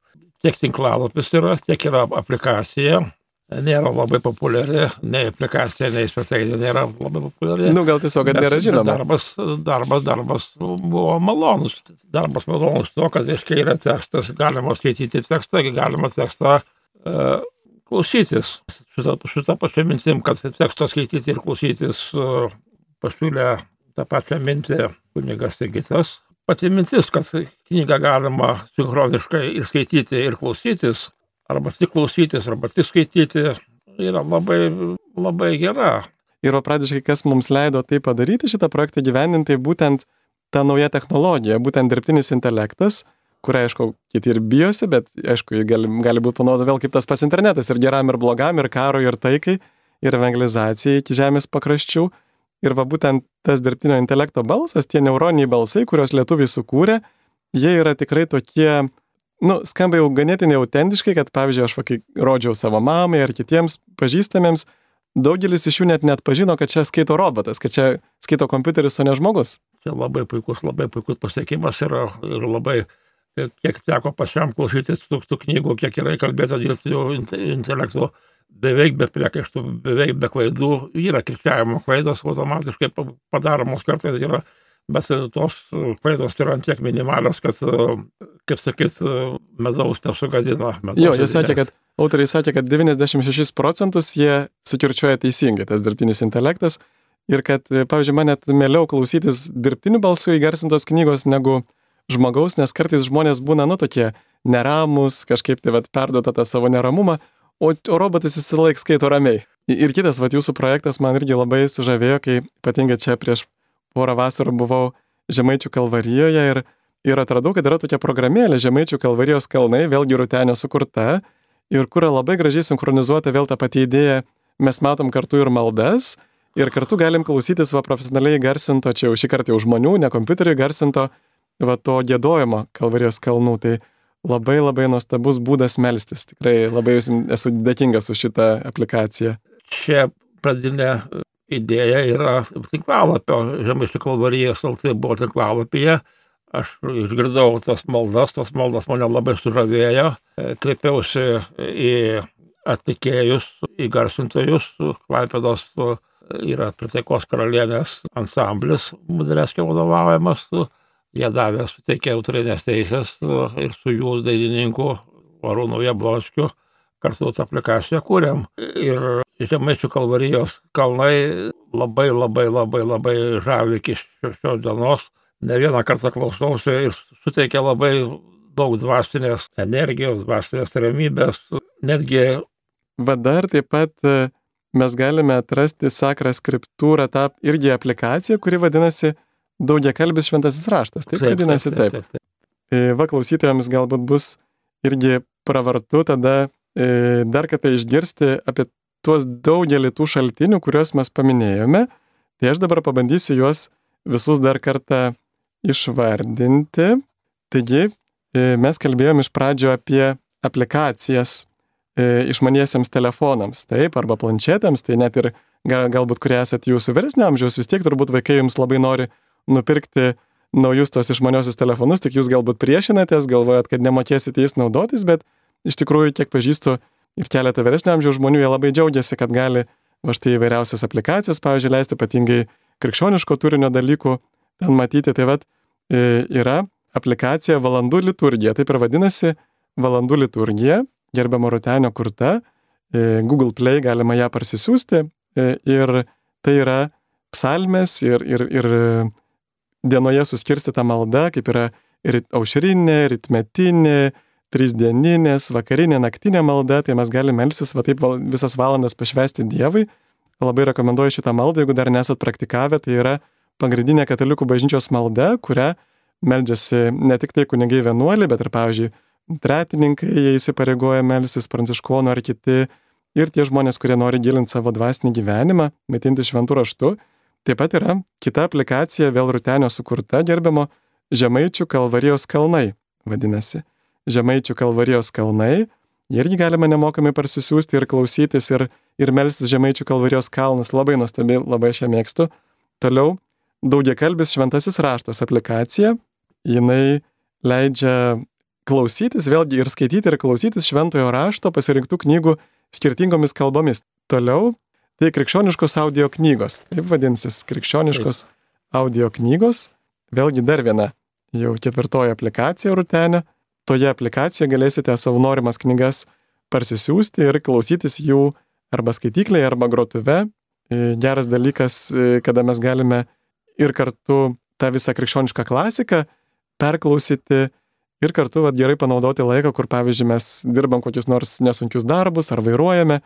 Tiek tinklalapis yra, tiek yra aplikacija nėra labai populiari, nei aplikacija, nei svetainė nėra labai populiari. Nu, gal tiesiog, kad nėra žinoma. Darbas, darbas, darbas buvo malonus. Darbas malonus to, kad, reiškia, yra tekstas, galima skaityti tekstą, galima tekstą uh, klausytis. Šitą, šitą pačią mintim, kad tekstą skaityti ir klausytis uh, pasiūlė tą pačią mintį kunigas Sigitas. Pati mintis, kad knygą galima sinchroniškai ir skaityti, ir klausytis, arba tik klausytis, arba tik skaityti, yra labai, labai gera. Ir pradžiškai, kas mums leido tai padaryti, šitą projektą gyveninti, tai būtent ta nauja technologija, būtent dirbtinis intelektas, kurią, aišku, kiti ir bijosi, bet, aišku, gali, gali būti panaudota vėl kaip tas pats internetas ir geram, ir blogam, ir karo, ir taikai, ir evangelizacijai iki žemės pakraščių. Ir va būtent tas dirbtinio intelekto balsas, tie neuroniniai balsai, kuriuos lietuviai sukūrė, jie yra tikrai tokie nu, skamba jau ganėtinai autentiškai, kad pavyzdžiui, aš kai rodžiau savo mamai ar kitiems pažįstamiems, daugelis iš jų net net pažino, kad čia skaito robotas, kad čia skaito kompiuteris, o ne žmogus. Čia labai puikus, labai puikus pasiekimas yra ir labai, kiek teko pačiam klausytis tų, tų knygų, kiek yra kalbėta dirbtinio intelekto, beveik be priekaištų, beveik be klaidų, yra kirčiavimo klaidos automatiškai padaromos kartais, yra bet tos klaidos yra ant tiek minimalios, kad, kaip sakyt, medaus nesugadina. Medaus jo, jie sakė, kad autoriai sakė, kad 96 procentus jie sukirčiuoja teisingai, tas dirbtinis intelektas. Ir kad, pavyzdžiui, man net mieliau klausytis dirbtinių balsų įgarsintos knygos negu žmogaus, nes kartais žmonės būna, nu, tokie neramus, kažkaip tai vad perduota tą savo neramumą, o, o robotas jis laik skaito ramiai. Ir kitas, vad jūsų projektas man irgi labai sužavėjo, kai ypatingai čia prieš porą vasarų buvau Žemaičių kalvarijoje ir, ir atradau, kad yra tokia programėlė Žemaičių kalvarijos kalnai, vėlgi Rutenio sukurta, ir kur labai gražiai sinchronizuota vėl ta pati idėja, mes matom kartu ir maldas, ir kartu galim klausytis va profesionaliai garsinto, čia jau šį kartą jau žmonių, ne kompiuteriui garsinto, va to gėdojimo kalvarijos kalnų. Tai labai labai nuostabus būdas melstis. Tikrai labai esu dėkingas už šitą aplikaciją. Čia pradinė idėja yra tinklalapio, Žemaičių kalvarijos LT buvo tinklalapyje. Aš išgirdau tas maldas, tas maldas mane labai sužavėjo. E, kreipiausi į atlikėjus, į garsintojus, Klaipėdos yra Pritaikos karalienės ansamblis, Budreskio vadovaujamas. Jie davė, suteikė autorinės teisės ir su jų dainininku Arūnu Jablonskiu kartu tą aplikaciją kūrėm. Ir Žemaičių kalvarijos kalnai labai labai labai labai žavi iki šios dienos. Ne vieną kartą klausausi ir suteikia labai daug dvasinės energijos, dvasinės ramybės, netgi. Bet dar taip pat e, mes galime atrasti sakrą skriptūrą, tą irgi aplikaciją, kuri vadinasi daugiakalbis šventasis raštas. Taip, taip vadinasi taip. taip, taip, taip. E, va klausytojams galbūt bus irgi pravartu tada e, dar kartą išgirsti apie tuos daugelį tų šaltinių, kuriuos mes paminėjome, tai aš dabar pabandysiu juos visus dar kartą išvardinti. Taigi, e, mes kalbėjom iš pradžio apie aplikacijas e, išmaniesiems telefonams, taip, arba planšetėms, tai net ir galbūt, kurie esate jūsų vyresnio amžiaus, vis tiek turbūt vaikai jums labai nori nupirkti naujus tos išmaniosius telefonus, tik jūs galbūt priešinatės, galvojat, kad nemokėsite jais naudotis, bet iš tikrųjų, kiek pažįstu ir keletą vyresnio amžiaus žmonių, jie labai džiaugiasi, kad gali va štai įvairiausias aplikacijas, pavyzdžiui, leisti ypatingai krikščioniško turinio dalykų ten matyti. Tai vad e, yra aplikacija Valandų liturgija, taip ir vadinasi Valandų liturgija, gerbiamo Rutenio kurta, e, Google Play galima ją parsisiųsti. E, ir tai yra psalmės ir, ir, ir dienoje suskirstyta malda, kaip yra ir aušrinė, ritmetinė, trisdieninės, vakarinė, naktinė malda, tai mes galime melsis, va taip visas valandas pašvesti Dievui. Labai rekomenduoju šitą maldą, jeigu dar nesat praktikavę, tai yra pagrindinė katalikų bažnyčios malda, kurią meldžiasi ne tik tai kunigai vienuoliai, bet ir, pavyzdžiui, tretininkai, jie įsipareigoja melsis pranciškonų ar kiti, ir tie žmonės, kurie nori gilinti savo dvasinį gyvenimą, maitinti šventų raštų. Taip pat yra kita aplikacija, vėl rutenio sukurta, gerbiamo Žemaičių kalvarijos kalnai, vadinasi. Žemaičių kalvarijos kalnai, irgi galima nemokamai parsisiųsti ir klausytis ir, ir melsis Žemaičių kalvarijos kalnas, labai nuostabi, labai aš ją mėgstu. Toliau, daugiakalbis šventasis raštas aplikacija, jinai leidžia klausytis, vėlgi ir skaityti, ir klausytis šventojo rašto pasirinktų knygų skirtingomis kalbomis. Toliau, tai krikščioniškos audio knygos. Taip vadinsis, krikščioniškos audio knygos. Vėlgi dar viena jau ketvirtoji aplikacija rutenė. Toje aplikacijoje galėsite savo norimas knygas parsisiųsti ir klausytis jų arba skaityklėje, arba grotuve. Geras dalykas, e, kada mes galime ir kartu tą visą krikščionišką klasiką perklausyti ir kartu vat, gerai panaudoti laiką, kur pavyzdžiui mes dirbam kokius nors nesunkius darbus ar vairuojame,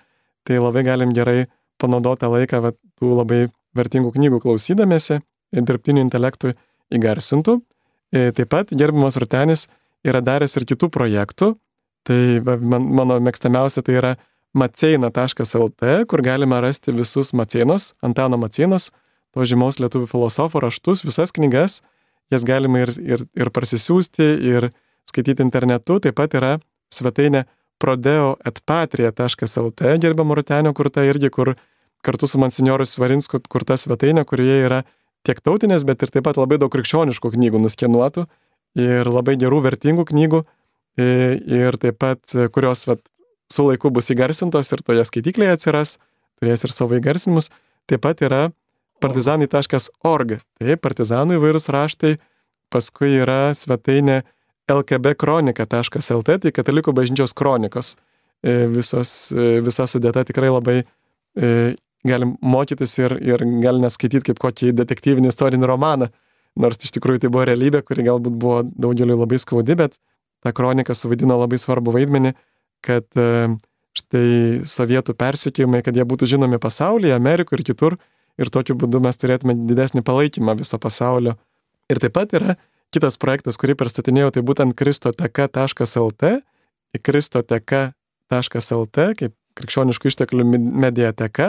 tai labai galim gerai panaudoti tą laiką vat, tų labai vertingų knygų klausydamėsi, dirbtiniu intelektu įgarsintų. E, taip pat gerbiamas Rutenis yra daręs ir kitų projektų, tai man, mano mėgstamiausia tai yra maceina.lt, kur galima rasti visus Maceinos, Antano Maceinos, to žymaus lietuvių filosofo raštus, visas knygas, jas galima ir, ir, ir parsisiųsti, ir skaityti internetu, taip pat yra svetainė prodeo.patria.lt gerbiamo Rutenio kurta irgi, kur kartu su monsinjoru Svarinsku kurta svetainė, kurioje yra tiek tautinės, bet ir taip pat labai daug krikščioniškų knygų nuskenuotų ir labai gerų vertingų knygų. Ir taip pat, kurios vat, su laiku bus įgarsintos ir toje skaityklėje atsiras, turės ir savo įgarsinimus. Taip pat yra partizanai.org, tai partizanų įvairūs raštai, paskui yra svetainė lkbkronika.lt, tai katalikų bažnyčios kronikos. E, visos, e, visa sudėta tikrai labai e, galim mokytis ir, ir gal net skaityti kaip kokį detektyvinį istorinį romaną. Nors iš tikrųjų tai buvo realybė, kuri galbūt buvo daugeliu labai skaudi, bet ta kronika suvaidino labai svarbu vaidmenį, kad štai sovietų persikėjimai, kad jie būtų žinomi pasaulyje, Amerikoje ir kitur, ir tokiu būdu mes turėtume didesnį palaikymą viso pasaulio. Ir taip pat yra kitas projektas, kurį pristatinėjau, tai būtent kristoteka.lt, kristoteka.lt, kaip krikščioniškų išteklių mediateka,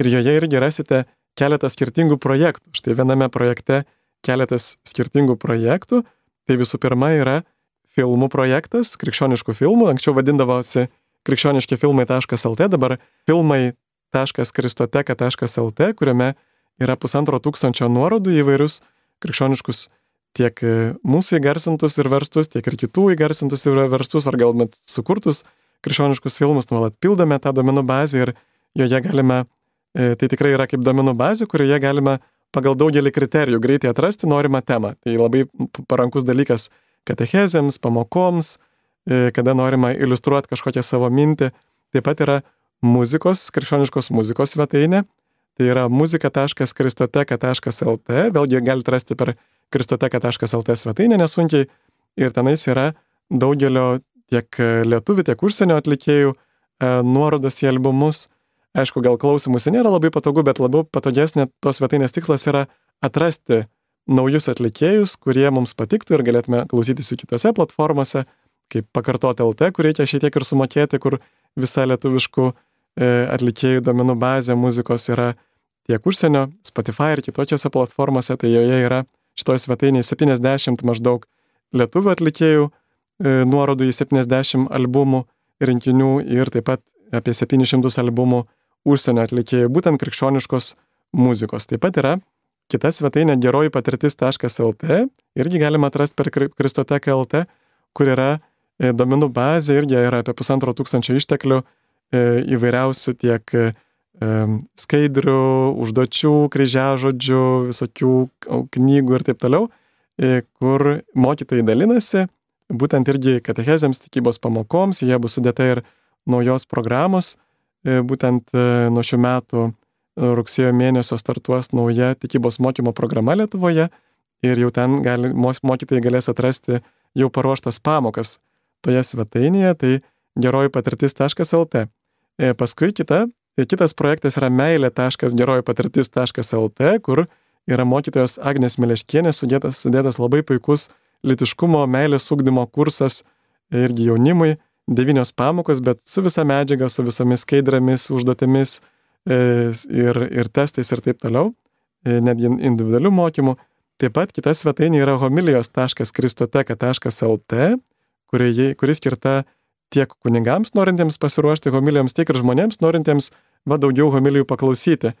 ir joje irgi rasite keletą skirtingų projektų. Štai viename projekte keletas skirtingų projektų. Tai visų pirma yra filmų projektas, krikščioniškų filmų, anksčiau vadindavosi krikščioniški filmai.lt, dabar filmai.kristoteka.lt, kuriame yra pusantro tūkstančio nuorodų į vairius krikščioniškus tiek e, mūsų įgarsintus ir verstus, tiek ir kitų įgarsintus ir verstus, ar gal net sukurtus krikščioniškus filmus nuolat pildome tą domenų bazę ir joje galime, e, tai tikrai yra kaip domenų bazė, kurioje galime pagal daugelį kriterijų greitai atrasti norimą temą. Tai labai parankus dalykas katechezėms, pamokoms, e, kada norima iliustruoti kažkokią savo mintį. Taip pat yra muzikos, krikščioniškos muzikos svetainė. Tai yra muzika.kristoteka.lt, vėlgi galite rasti per kristoteka.lt svetainę nesunkiai ir tenais yra daugelio tiek lietuvių, tiek užsienio atlikėjų e, nuorodos į albumus. Aišku, gal klausimusi nėra labai patogu, bet labiau patogesnė tos svetainės tikslas yra atrasti naujus atlikėjus, kurie mums patiktų ir galėtume klausytis jų kitose platformose, kaip pakartoti LT, kur reikia šiek tiek ir sumokėti, kur visa lietuviškų e, atlikėjų domenų bazė muzikos yra tiek užsienio, Spotify ir kitokiose platformose, tai joje yra šitoje svetainėje 70 maždaug lietuvių atlikėjų, e, nuorodų į 70 albumų rinkinių ir taip pat apie 700 albumų užsienio atlikėjų, būtent krikščioniškos muzikos. Taip pat yra kita svetainė geroji patirtis.lt, irgi galima atrasti per kristoteką.lt, kur yra e, domenų bazė, irgi yra apie pusantro tūkstančio išteklių e, įvairiausių tiek skaidrių, užduočių, kryžiažodžių, visokių knygų ir taip toliau, kur mokytojai dalinasi, būtent irgi katechezėms, tikybos pamokoms, jie bus sudėta ir naujos programos, būtent nuo šių metų rugsėjo mėnesio startuos nauja tikybos mokymo programa Lietuvoje ir jau ten gali, mokytojai galės atrasti jau paruoštas pamokas toje svetainėje, tai geroji patirtis.lt. Paskui kita Kitas projektas yra meilė.geroji patirtis.lt, kur yra mokytojos Agnės Meleškienės sudėtas, sudėtas labai puikus litiškumo, meilės ugdymo kursas irgi jaunimui, devynios pamokos, bet su visa medžiaga, su visomis skaidramis, užduotėmis e, ir, ir testais ir taip toliau, e, netgi individualių mokymų. Taip pat kita svetainė yra homilijos.kristoteka.lt, kuri, kuri skirta tiek kunigams norintiems pasiruošti homilijoms, tiek ir žmonėms norintiems va daugiau homilijų paklausyti.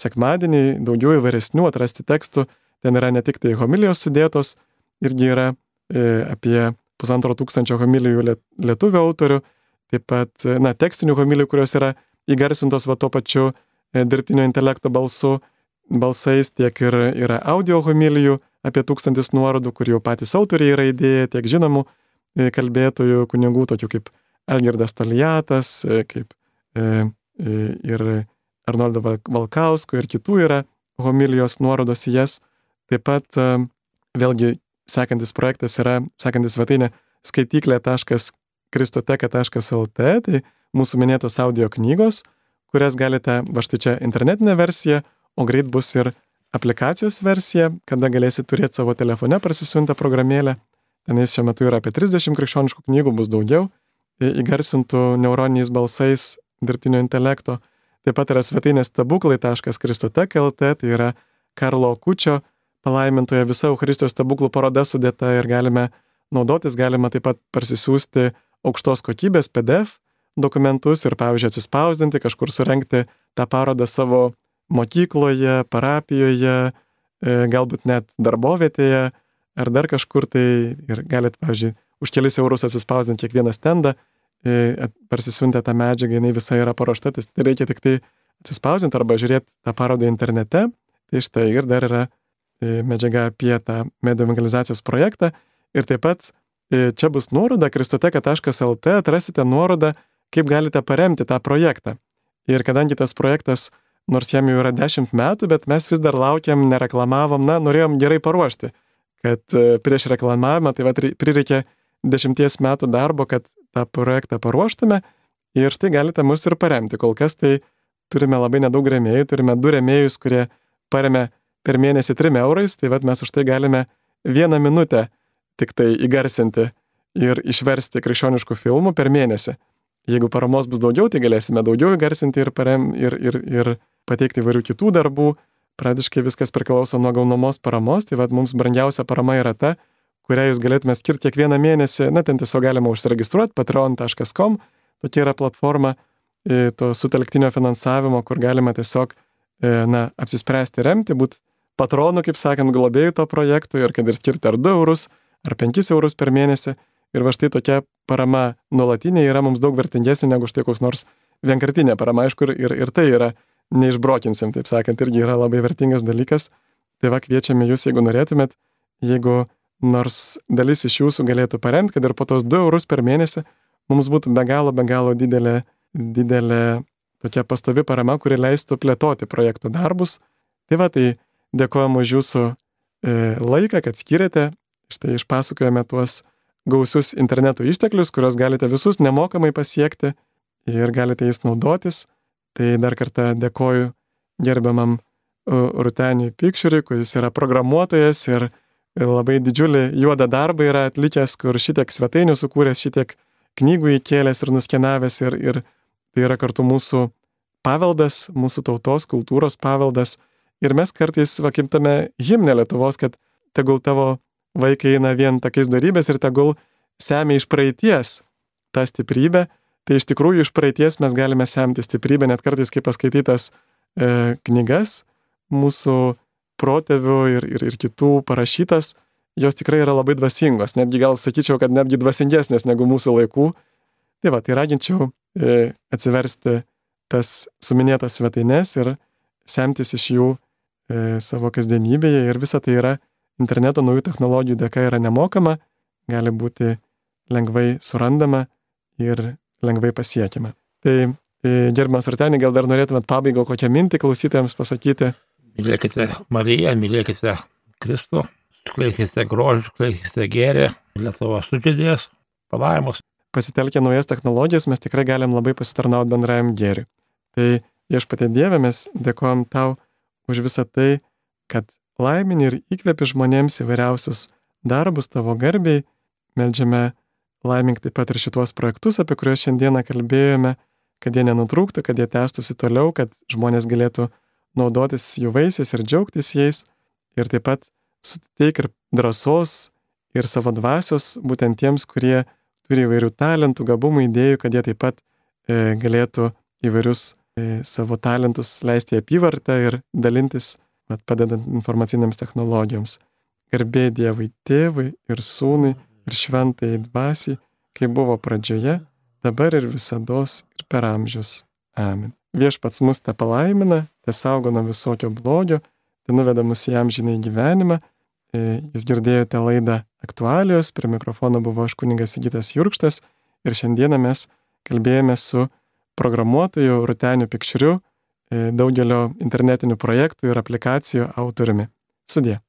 Sekmadienį daugiau įvairesnių atrasti tekstų, ten yra ne tik tai homilijos sudėtos, irgi yra e, apie pusantro tūkstančio homilijų lietuvių autorių, taip pat, e, na, tekstinių homilijų, kurios yra įgarsintos va to pačiu e, dirbtinio intelekto balsu, balsais, tiek ir yra audio homilijų apie tūkstantis nuorodų, kur jau patys autoriai yra įdėję, tiek žinomų e, kalbėtojų kunigų, tokių kaip Elgirdas Toliatas, kaip ir Arnoldo Valkausko ir kitų yra homilijos nuorodos į jas. Taip pat vėlgi sekantis projektas yra, sekantis svetainė skaityklė.kristoteka.lt, tai mūsų minėtos audio knygos, kurias galite, va štai čia internetinė versija, o greit bus ir aplikacijos versija, kada galėsite turėti savo telefone prasisiuntę programėlę. Tenais šiuo metu yra apie 30 krikščioniškų knygų, bus daugiau, įgarsintų neuroniniais balsais dirbtinio intelekto. Taip pat yra svetainė stebuklai.kristoteka.lt, tai yra Karlo Kučio palaimintoje visa Eucharistijos stebuklų paroda sudėta ir galime naudotis, galima taip pat parsisiųsti aukštos kokybės PDF dokumentus ir, pavyzdžiui, atsispausdinti, kažkur surenkti tą parodą savo mokykloje, parapijoje, e, galbūt net darbovietėje ar dar kažkur tai ir galite, pavyzdžiui, už kelis eurus atsispausdinti kiekvieną stendą, parsisiuntę tą medžiagą, jinai visa yra paruošta, tai reikia tik tai atsispausdinti arba žiūrėti tą parodą internete. Tai štai ir dar yra medžiaga apie tą medijų evangelizacijos projektą. Ir taip pat čia bus nuoroda kristoteka.lt, atrasite nuorodą, kaip galite paremti tą projektą. Ir kadangi tas projektas, nors jam jau yra 10 metų, bet mes vis dar laukiam, nereklamavom, na, norėjom gerai paruošti, kad e, prieš reklamavimą, tai va, prireikė 10 metų darbo, kad tą projektą paruoštume. Ir štai galite mus ir paremti. Kol kas tai turime labai nedaug remėjų, turime du remėjus, kurie paremė per mėnesį 3 eurais, tai vad mes už tai galime vieną minutę tik tai įgarsinti ir išversti krikščioniškų filmų per mėnesį. Jeigu paramos bus daugiau, tai galėsime daugiau įgarsinti ir, parem, ir, ir, ir pateikti įvairių kitų darbų. Pradiškai viskas priklauso nuo gaunamos paramos, tai vad mums brangiausia parama yra ta, kurią jūs galėtume skirti kiekvieną mėnesį, na ten tiesiog galima užsiregistruoti patreon.com, tokia yra platforma e, to sutelktinio finansavimo, kur galima tiesiog, e, na, apsispręsti remti, būti patronų, kaip sakant, globėjų to projekto ir kad ir skirti ar 2 eurus, ar 5 eurus per mėnesį. Ir va štai tokia parama nuolatinė yra mums daug vertingesnė negu štai koks nors vienkartinė parama, aišku, ir, ir tai yra neišbrokinsim, taip sakant, irgi yra labai vertingas dalykas. Tai va kviečiame jūs, jeigu norėtumėt, jeigu nors dalis iš jūsų galėtų paremti, kad ir po tos 2 eurus per mėnesį mums būtų be galo, be galo didelė, didelė tokia pastovi parama, kuri leistų plėtoti projekto darbus. Tai va, tai Dėkojame už jūsų e, laiką, kad skiriate. Štai išpasakojame tuos gausius interneto išteklius, kuriuos galite visus nemokamai pasiekti ir galite jais naudotis. Tai dar kartą dėkoju gerbiamam Ruteniui Pikščiuriui, kuris yra programuotojas ir labai didžiulį juodą darbą yra atlikęs, kur šitiek svetainių sukūręs, šitiek knygų įkėlęs ir nuskenavęs ir, ir tai yra kartu mūsų paveldas, mūsų tautos kultūros paveldas. Ir mes kartais, va kaip tame himne Lietuvos, kad tegul tavo vaikai eina vien tokiais darybės ir tegul semia iš praeities tą stiprybę, tai iš tikrųjų iš praeities mes galime semti stiprybę, net kartais, kai paskaitytas e, knygas mūsų protėvių ir, ir, ir kitų parašytas, jos tikrai yra labai dvasingos, netgi gal sakyčiau, kad netgi dvasingesnės negu mūsų laikų. Tai va, tai raginčiau e, atsiversti tas suminėtas svetaines ir semtis iš jų e, savo kasdienybėje ir visa tai yra interneto naujų technologijų dėka yra nemokama, gali būti lengvai surandama ir lengvai pasiekiama. Tai e, gerbiamas Artenį, gal dar norėtumėt pabaigo kokią mintį klausytojams pasakyti? Mylėkite Mariją, mylėkite Kristų, skleikite grožį, skleikite gėrį, Lietuvos sudėdės, palaimus. Pasitelkę naujas technologijas mes tikrai galim labai pasitarnauti bendrajam gėriui. Tai Viešpatie Dieve, mes dėkojom tau už visą tai, kad laimini ir įkvepi žmonėms įvairiausius darbus tavo garbiai. Meldžiame laimink taip pat ir šituos projektus, apie kuriuos šiandieną kalbėjome, kad jie nenutrūktų, kad jie tęstųsi toliau, kad žmonės galėtų naudotis jų vaisiais ir džiaugtis jais. Ir taip pat suteik ir drąsos, ir savo dvasios būtent tiems, kurie turi įvairių talentų, gabumų, idėjų, kad jie taip pat e, galėtų įvairius e, savo talentus leisti į apyvartą ir dalintis, mat, padedant informacinėms technologijoms. Garbė Dievui tėvui ir sūnui ir šventai dvasiai, kaip buvo pradžioje, dabar ir visada ir per amžius. Amen. Viešpats mus te palaimina, te saugo nuo visokio blogio, te nuveda mus į amžinai gyvenimą. E, jūs girdėjote laidą aktualijos, prie mikrofono buvo aš kuningas Sigitas Jurkštas ir šiandieną mes kalbėjome su programuotoju Ruteniu Pikšriu, e, daugelio internetinių projektų ir aplikacijų autoriumi. Sudė.